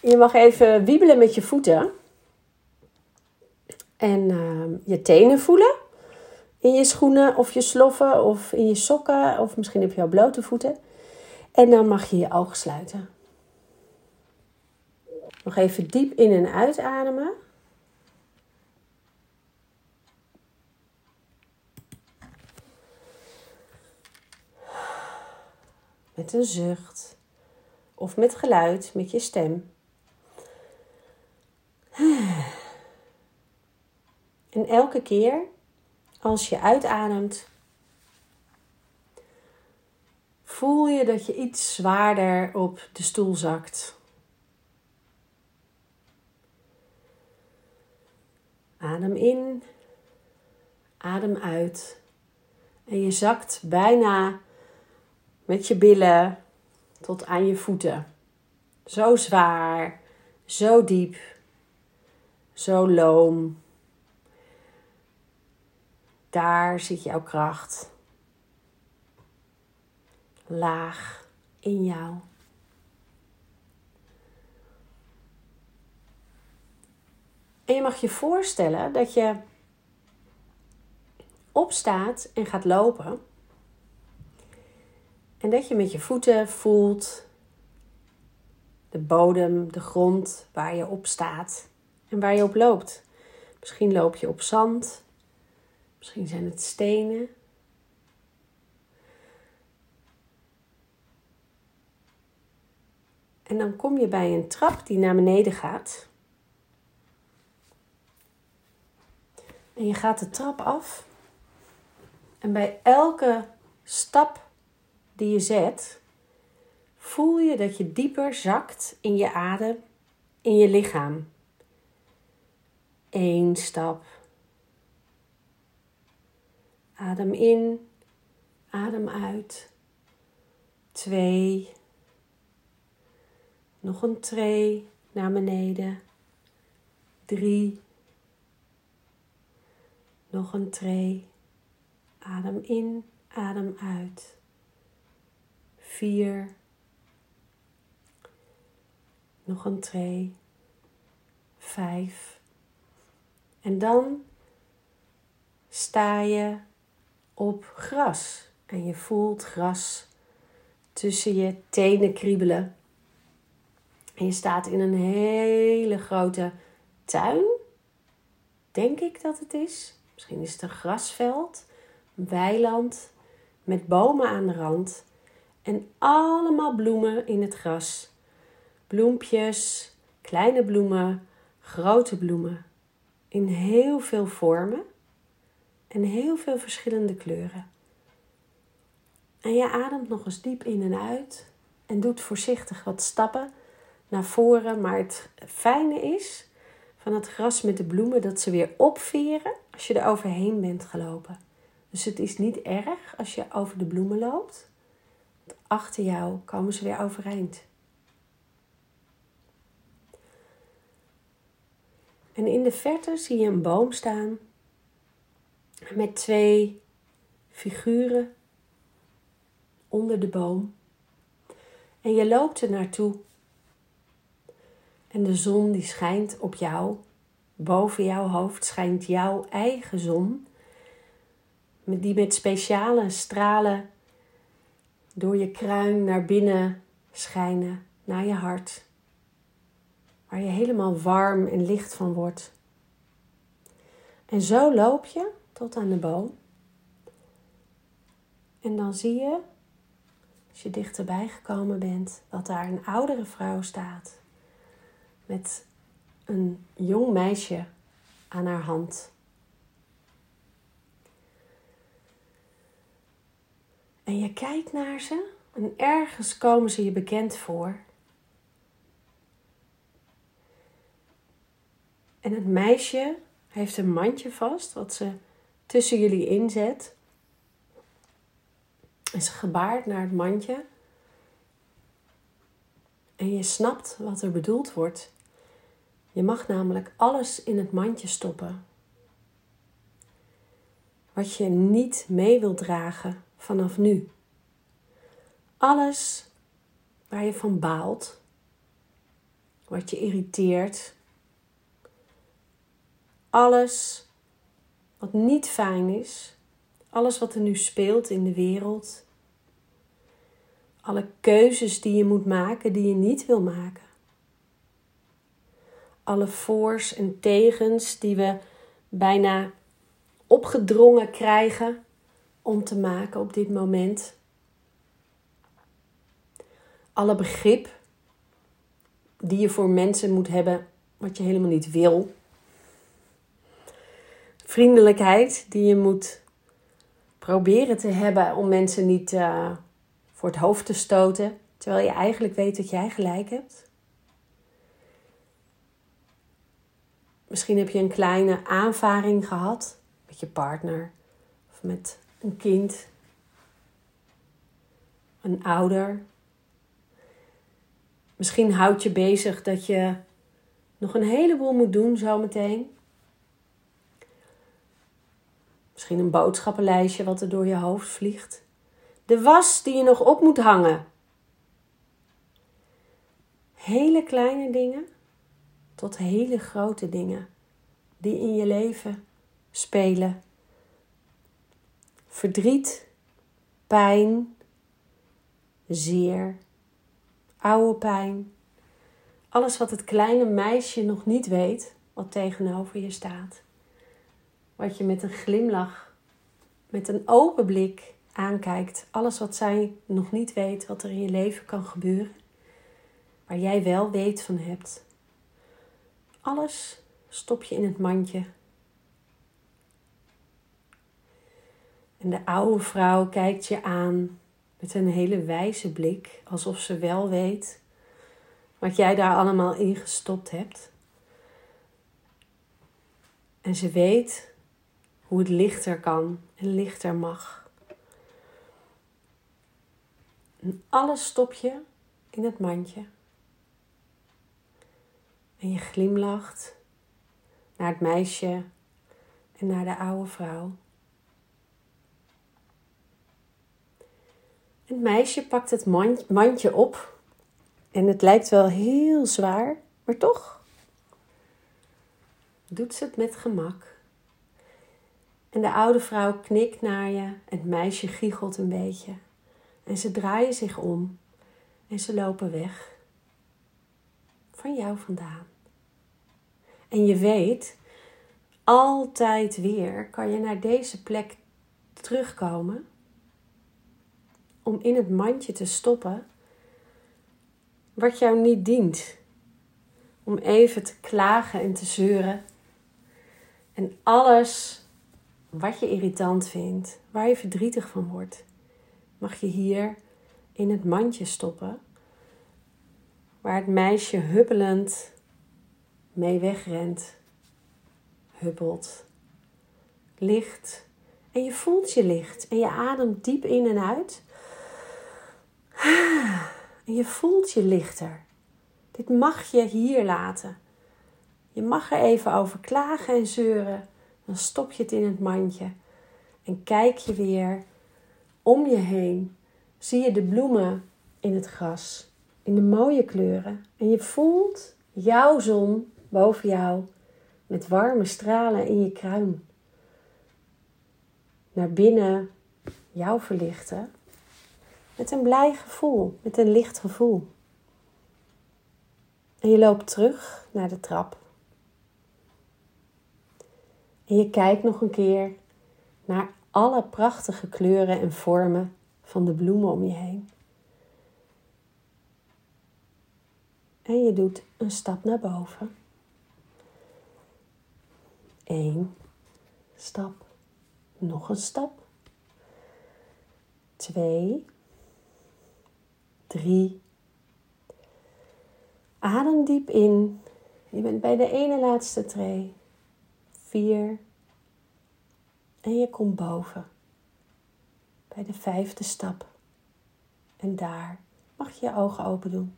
Je mag even wiebelen met je voeten. En ehm, je tenen voelen. In je schoenen of je sloffen of in je sokken. Of misschien heb je al blote voeten. En dan mag je je ogen sluiten. Nog even diep in en uitademen. Met een zucht. Of met geluid, met je stem. Elke keer als je uitademt, voel je dat je iets zwaarder op de stoel zakt. Adem in, adem uit. En je zakt bijna met je billen tot aan je voeten. Zo zwaar, zo diep, zo loom. Daar zit jouw kracht. Laag in jou. En je mag je voorstellen dat je opstaat en gaat lopen. En dat je met je voeten voelt de bodem, de grond waar je op staat en waar je op loopt. Misschien loop je op zand, misschien zijn het stenen. En dan kom je bij een trap die naar beneden gaat. En je gaat de trap af. En bij elke stap die je zet, voel je dat je dieper zakt in je adem, in je lichaam. Eén stap. Adem in, adem uit. Twee. Nog een tree naar beneden. Drie. Nog een tree. Adem in, adem uit. Vier. Nog een tree. Vijf. En dan sta je op gras. En je voelt gras tussen je tenen kriebelen. En je staat in een hele grote tuin. Denk ik dat het is. Misschien is het een grasveld, een weiland met bomen aan de rand en allemaal bloemen in het gras. Bloempjes, kleine bloemen, grote bloemen in heel veel vormen en heel veel verschillende kleuren. En je ademt nog eens diep in en uit en doet voorzichtig wat stappen naar voren. Maar het fijne is van het gras met de bloemen dat ze weer opveren als je er overheen bent gelopen. Dus het is niet erg als je over de bloemen loopt. Achter jou komen ze weer overeind. En in de verte zie je een boom staan met twee figuren onder de boom. En je loopt er naartoe. En de zon die schijnt op jou. Boven jouw hoofd schijnt jouw eigen zon. Die met speciale stralen door je kruin naar binnen schijnen, naar je hart. Waar je helemaal warm en licht van wordt. En zo loop je tot aan de boom. En dan zie je, als je dichterbij gekomen bent, dat daar een oudere vrouw staat. Met een jong meisje aan haar hand. En je kijkt naar ze en ergens komen ze je bekend voor. En het meisje heeft een mandje vast wat ze tussen jullie inzet. En ze gebaart naar het mandje. En je snapt wat er bedoeld wordt. Je mag namelijk alles in het mandje stoppen. Wat je niet mee wilt dragen vanaf nu. Alles waar je van baalt. wat je irriteert. Alles wat niet fijn is, alles wat er nu speelt in de wereld, alle keuzes die je moet maken die je niet wil maken. Alle voor's en tegens die we bijna opgedrongen krijgen om te maken op dit moment. Alle begrip die je voor mensen moet hebben wat je helemaal niet wil. Vriendelijkheid die je moet proberen te hebben om mensen niet uh, voor het hoofd te stoten, terwijl je eigenlijk weet dat jij gelijk hebt. Misschien heb je een kleine aanvaring gehad met je partner of met een kind, een ouder. Misschien houdt je bezig dat je nog een heleboel moet doen zometeen. Misschien een boodschappenlijstje wat er door je hoofd vliegt. De was die je nog op moet hangen. Hele kleine dingen tot hele grote dingen die in je leven spelen. Verdriet, pijn, zeer, oude pijn. Alles wat het kleine meisje nog niet weet, wat tegenover je staat. Wat je met een glimlach, met een open blik aankijkt. Alles wat zij nog niet weet, wat er in je leven kan gebeuren. Waar jij wel weet van hebt. Alles stop je in het mandje. En de oude vrouw kijkt je aan met een hele wijze blik, alsof ze wel weet wat jij daar allemaal in gestopt hebt. En ze weet hoe het lichter kan en lichter mag. En alles stop je in het mandje. En je glimlacht naar het meisje en naar de oude vrouw. Het meisje pakt het mandje op en het lijkt wel heel zwaar, maar toch doet ze het met gemak. En de oude vrouw knikt naar je, het meisje giechelt een beetje. En ze draaien zich om en ze lopen weg. Van jou vandaan. En je weet, altijd weer kan je naar deze plek terugkomen om in het mandje te stoppen wat jou niet dient. Om even te klagen en te zeuren. En alles wat je irritant vindt, waar je verdrietig van wordt, mag je hier in het mandje stoppen. Waar het meisje huppelend mee wegrent, huppelt, licht. En je voelt je licht en je ademt diep in en uit. En je voelt je lichter. Dit mag je hier laten. Je mag er even over klagen en zeuren. Dan stop je het in het mandje. En kijk je weer om je heen. Zie je de bloemen in het gras. In de mooie kleuren. En je voelt jouw zon boven jou. Met warme stralen in je kruin. Naar binnen jou verlichten. Met een blij gevoel, met een licht gevoel. En je loopt terug naar de trap. En je kijkt nog een keer naar alle prachtige kleuren en vormen van de bloemen om je heen. En je doet een stap naar boven. Eén stap. Nog een stap. Twee. Drie. Adem diep in. Je bent bij de ene laatste tree. Vier. En je komt boven. Bij de vijfde stap. En daar mag je je ogen open doen.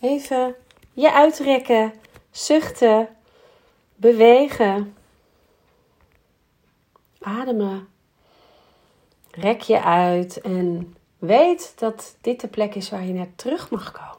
Even je uitrekken, zuchten, bewegen, ademen. Rek je uit en weet dat dit de plek is waar je naar terug mag komen.